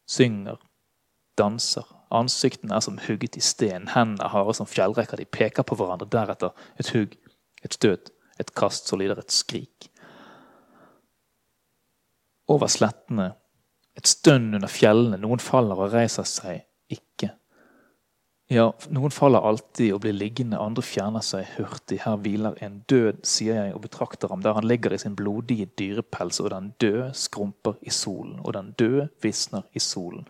synger, danser. Ansiktene er som hugget i sten, hendene harde som fjellrekker, de peker på hverandre, deretter et hugg, et støt, et kast, så lyder et skrik. Over slettene et stønn under fjellene, noen faller og reiser seg, ikke. Ja, noen faller alltid og blir liggende, andre fjerner seg hurtig. Her hviler en død, sier jeg og betrakter ham der han ligger i sin blodige dyrepels, og den døde skrumper i solen, og den døde visner i solen.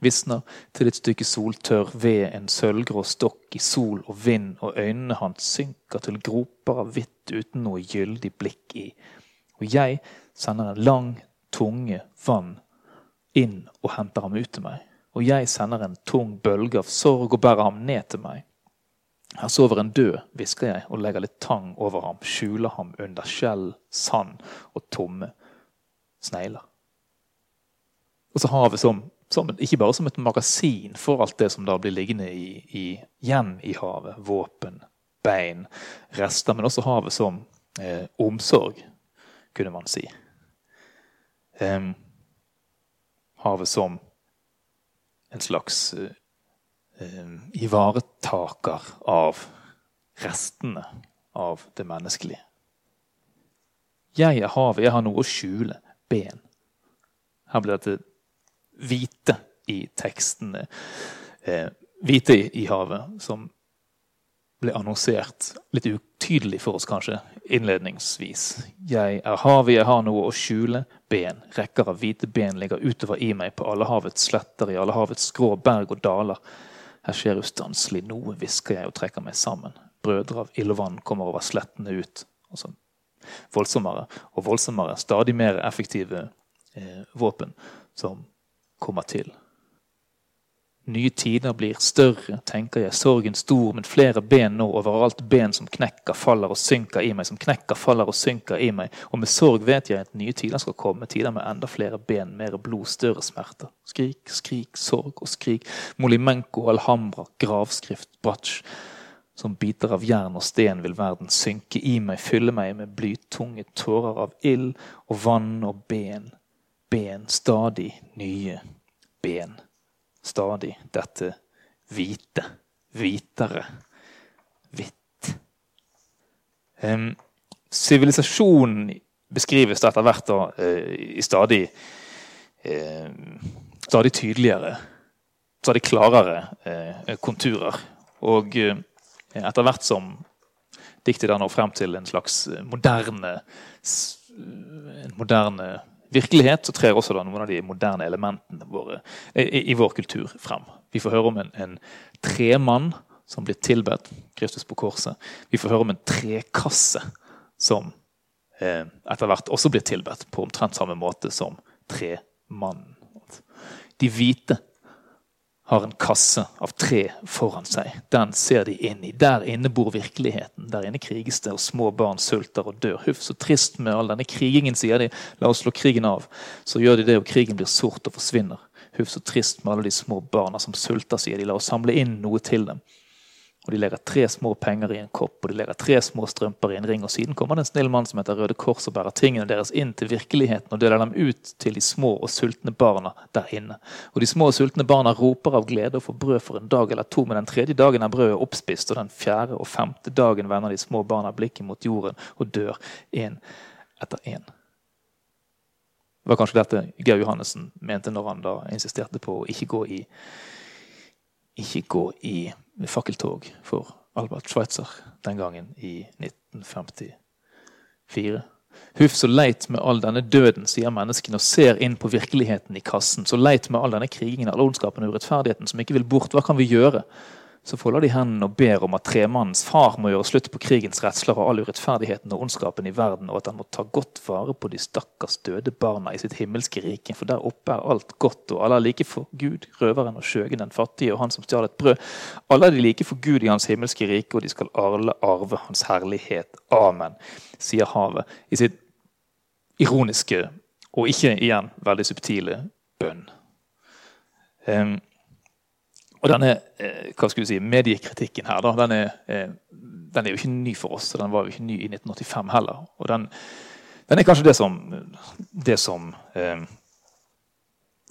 Visner til et stykke soltørr ved en sølvgrå stokk i sol og vind, og øynene hans synker til groper av hvitt uten noe gyldig blikk i. Og jeg sender en lang tunge vann inn og henter ham ut til meg og jeg sender en tung bølge av sorg og bærer ham ned til meg. Her sover en død, hvisker jeg og legger litt tang over ham, skjuler ham under skjell, sand og tomme snegler. Og så havet som, som, ikke bare som et magasin for alt det som da blir liggende i, i, igjen i havet. Våpen, bein, rester. Men også havet som eh, omsorg, kunne man si. Um, havet som en slags uh, ivaretaker av restene av det menneskelige. Jeg er havet, jeg har noe å skjule. Ben. Her blir dette hvite i tekstene. Eh, hvite i, i havet, som ble annonsert litt utydelig for oss, kanskje, innledningsvis. Jeg er havet, jeg har noe å skjule. Ben. Rekker av hvite ben ligger utover i meg på alle havets sletter, i alle havets skrå berg og daler. Her skjer ustanselig noe, hvisker jeg og trekker meg sammen. Brødre av ild og vann kommer over slettene ut. Altså voldsommere og voldsommere, stadig mer effektive eh, våpen som kommer til. Nye tider blir større, tenker jeg, sorgen stor, men flere ben nå overalt. Ben som knekker, faller og synker i meg, som knekker, faller og synker i meg. Og med sorg vet jeg at nye tider skal komme, tider med enda flere ben, mer blod, større smerter. Skrik, skrik, sorg og skrik. Molimenko, Alhambra, gravskrift, bratsj. Som biter av jern og sten vil verden synke i meg, fylle meg med blytunge tårer av ild og vann og ben. Ben, stadig nye ben stadig dette hvite. Hvitere. Hvitt. Sivilisasjonen um, beskrives etter hvert da, uh, i stadig uh, stadig tydeligere, stadig klarere uh, konturer. Og etter hvert som diktet da når frem til en slags moderne, en moderne virkelighet så trer også noen av de moderne elementene våre, i, i, vår kultur frem. Vi får høre om en, en tremann som blir tilbedt, Kristus på korset. Vi får høre om en trekasse som eh, etter hvert også blir tilbedt på omtrent samme måte som tremannen. De hvite har en kasse av tre foran seg. Den ser de inn i. Der inne bor virkeligheten. Der inne kriges det, og små barn sulter og dør. Huff, så trist med all denne krigingen, sier de. La oss slå krigen av. Så gjør de det, og krigen blir sort og forsvinner. Huff, så trist med alle de små barna som sulter, sier de. La oss samle inn noe til dem. Og de legger tre små penger i en kopp, og de legger tre små strømper i en ring. Og siden kommer det en snill mann som heter Røde Kors og bærer tingene deres inn til virkeligheten og deler dem ut til de små og sultne barna der inne. Og de små og sultne barna roper av glede og får brød for en dag eller to, men den tredje dagen er brødet oppspist, og den fjerde og femte dagen vender de små barna blikket mot jorden og dør én etter én. Det var kanskje dette Geir Johannessen mente når han da insisterte på å ikke gå i, ikke gå i fakkeltog for Albert Schweitzer den gangen i 1954. Huff, så leit med all denne døden, sier menneskene, og ser inn på virkeligheten i kassen. Så leit med all denne krigingen, all ondskapen og urettferdigheten som ikke vil bort. Hva kan vi gjøre? Så folder de hendene og ber om at tremannens far må gjøre slutt på krigens redsler og all urettferdigheten og ondskapen i verden, og at han må ta godt vare på de stakkars døde barna i sitt himmelske rike, for der oppe er alt godt, og alle er like for Gud, røveren og skjøgen, den fattige og han som stjal et brød. Alle er de like for Gud i hans himmelske rike, og de skal alle arve hans herlighet. Amen, sier havet i sitt ironiske og ikke igjen veldig subtile bønn. Um, og denne eh, hva skal vi si, mediekritikken her, da, den er, eh, den er, jo ikke ny for oss. Den var jo ikke ny i 1985 heller. Og den, den er kanskje det som, det som eh,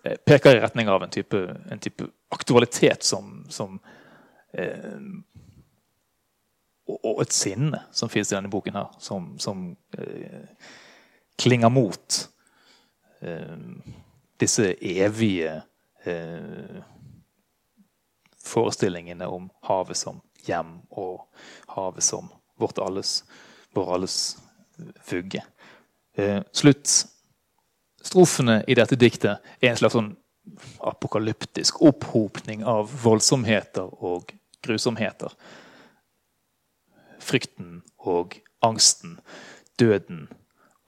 eh, peker i retning av en type, en type aktualitet som, som eh, og, et sinne som finnes i denne boken her, som, som eh, klinger mot disse evige eh, forestillingene om havet som hjem og havet som vårt alles, vår alles vugge. Eh, Sluttstrofene i dette diktet er en slags sånn apokalyptisk opphopning av voldsomheter og grusomheter. Frykten og angsten, døden,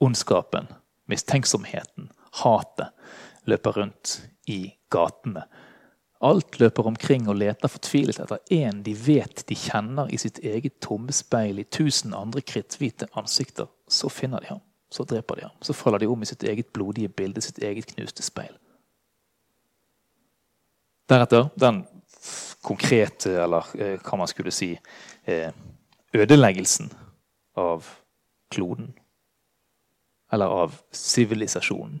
ondskapen, mistenksomheten, hatet løper rundt i gatene Alt løper omkring og leter fortvilet etter én de vet de kjenner i sitt eget tomme speil i tusen andre kritthvite ansikter. Så finner de ham. Så dreper de ham. Så faller de om i sitt eget blodige bilde, sitt eget knuste speil. Deretter den konkrete, eller eh, hva man skulle si, eh, ødeleggelsen av kloden. Eller av sivilisasjonen.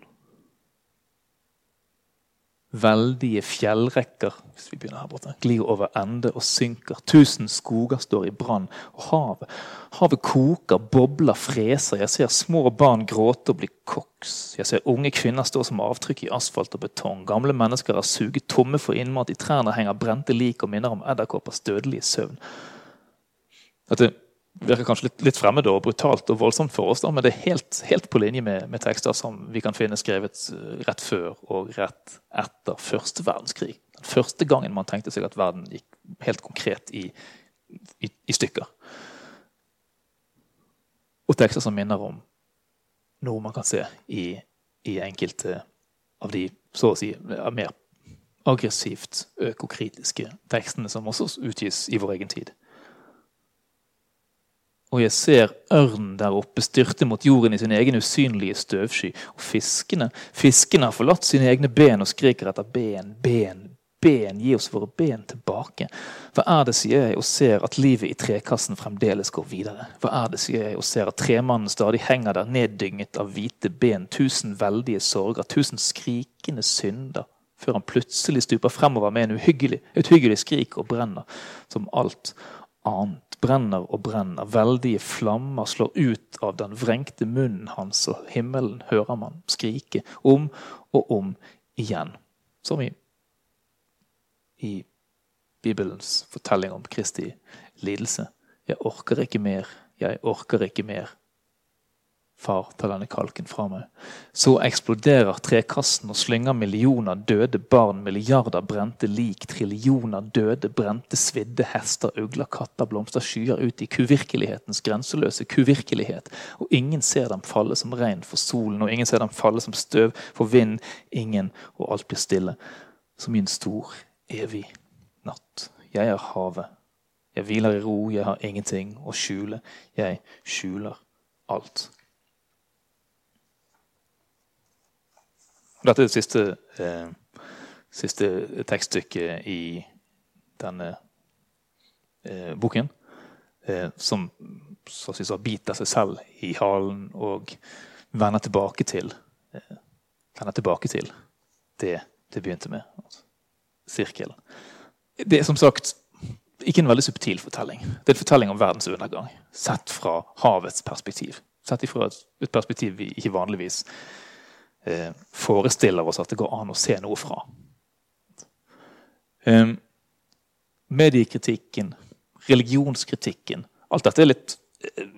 Veldige fjellrekker hvis vi begynner her borte, glir over ende og synker. Tusen skoger står i brann. Og havet havet koker, bobler, freser. Jeg ser små barn gråte og bli koks. Jeg ser unge kvinner stå som avtrykk i asfalt og betong. Gamle mennesker er suget tomme for innmat. I trærne henger brente lik og minner om edderkoppers dødelige søvn. Dette virker kanskje litt, litt fremmed og brutalt og voldsomt for oss, da, men det er helt, helt på linje med, med, tekster som vi kan finne skrevet eh, rett før og rett etter første verdenskrig. Den første gangen man tenkte seg at verden gikk helt konkret i, i, i stykker. Og tekster som minner om noe man kan se i, i enkelte av de så å si mer aggressivt økokritiske tekstene som også utgis i vår egen tid. Og jeg ser ørnen der oppe styrte mot jorden i sin egen usynlige støvsky. Og fiskene fiskene har forlatt sine egne ben og skriker etter ben, ben, ben. Gi oss våre ben tilbake. Hva er det, sier jeg, og ser at livet i trekassen fremdeles går videre? Hva er det, sier jeg, og ser at tremannen stadig henger der neddynget av hvite ben, tusen veldige sorger, tusen skrikende synder, før han plutselig stuper fremover med en uhyggelig, uhyggelig skrik og brenner som alt annet brenner og brenner. Veldige flammer slår ut av den vrengte munnen hans, og himmelen hører man skrike om og om igjen. Som i, i Bibelens fortelling om Kristi lidelse. Jeg orker ikke mer, jeg orker ikke mer. Far, ta denne kalken fra meg. Så eksploderer trekassen og slynger millioner døde barn, milliarder brente lik, trillioner døde, brente, svidde hester, ugler, katter, blomster, skyer ut i kuvirkelighetens grenseløse kuvirkelighet. Og ingen ser dem falle som regn for solen, og ingen ser dem falle som støv for vind. Ingen, og alt blir stille. Som i en stor, evig natt. Jeg er havet. Jeg hviler i ro, jeg har ingenting å skjule. Jeg skjuler alt. Dette er det siste, eh, siste tekststykket i denne eh, boken. Eh, som så å si så biter seg selv i halen og vender tilbake til eh, vender tilbake til det det begynte med. Altså, sirkelen. Det er som sagt ikke en veldig subtil fortelling. Det er en fortelling om verdens undergang. Sett fra havets perspektiv. Sett fra et, perspektiv vi ikke vanligvis forestiller oss at det går an å se noe fra. Eh, mediekritikken, religionskritikken Alt dette er litt eh,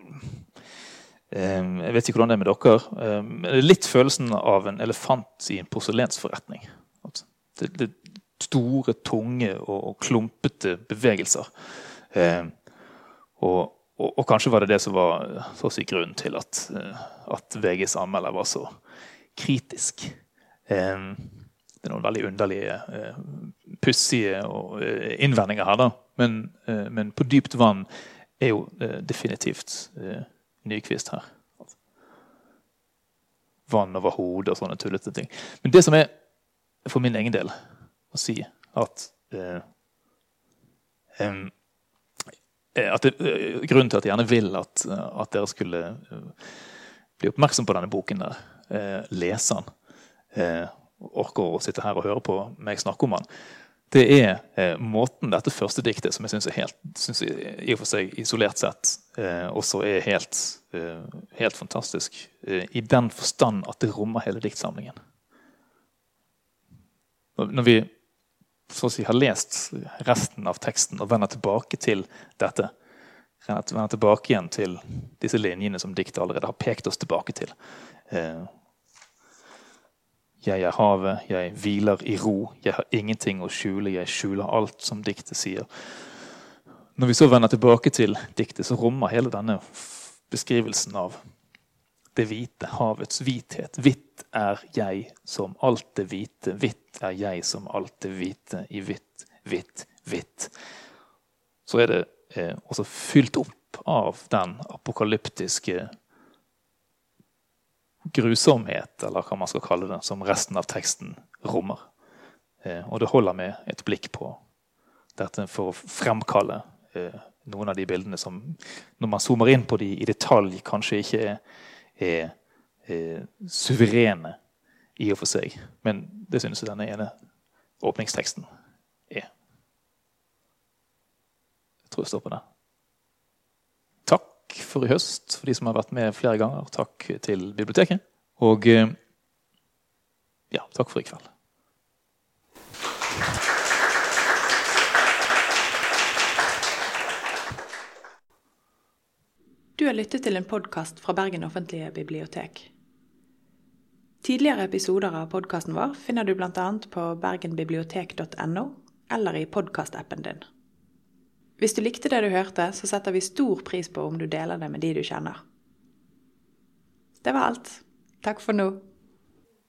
eh, Jeg vet ikke hvordan det er med dere. Eh, men litt følelsen av en elefant i en porselensforretning. Det, det store, tunge og, klumpete bevegelser. Eh, og, og, og, kanskje var det det som var så å si, grunnen til at, at VGs anmelder var så kritisk. Det er noen veldig underlige, eh, pussige eh, innvendinger her, da. Men, eh, men, på dypt vann er jo definitivt Nyquist her. Vann over hodet og sånne tullete ting. Men det som er for min egen del å si at at det, Grunnen til at jeg gjerne vil at, at dere skulle bli oppmerksom på denne boken, der, eh, leseren eh, orker å sitte her og høre på meg snakke om han, det er eh, måten dette første diktet, som jeg syns i og for seg isolert sett eh, også er helt, eh, helt fantastisk, eh, i den forstand at det rommer hele diktsamlingen. Når vi så å si, har lest resten av teksten og vender tilbake til dette, vender tilbake igjen til disse linjene som diktet allerede har pekt oss tilbake til, Eh, jeg er havet, jeg hviler i ro, jeg har ingenting å skjule, jeg skjuler alt, som diktet sier. Når vi så vender tilbake til diktet, så rommer hele denne beskrivelsen av det hvite, havets hvithet. Hvitt er jeg som alt det hvite, hvitt er jeg som alt det hvite, i hvitt, hvitt, hvitt. Så er det eh, også fylt opp av den apokalyptiske grusomhet, eller hva man skal kalle det, som resten av teksten rommer. Eh, og det holder med et blikk på dette for å fremkalle eh, noen av de bildene som, når man zoomer inn på de i detalj, kanskje ikke er, er, er suverene i og for seg. Men det synes jeg denne ene åpningsteksten er. Tror jeg står på det. Takk for i høst, for de som har vært med flere ganger. Takk til biblioteket. Og eh, ja, takk for i kveld. Du har lyttet til en podkast fra Bergen offentlige bibliotek. Tidligere episoder av podkasten vår finner du bl.a. på bergenbibliotek.no eller i podkastappen din. Hvis du likte det du hørte, så setter vi stor pris på om du deler det med de du kjenner. Det var alt. Takk for nå.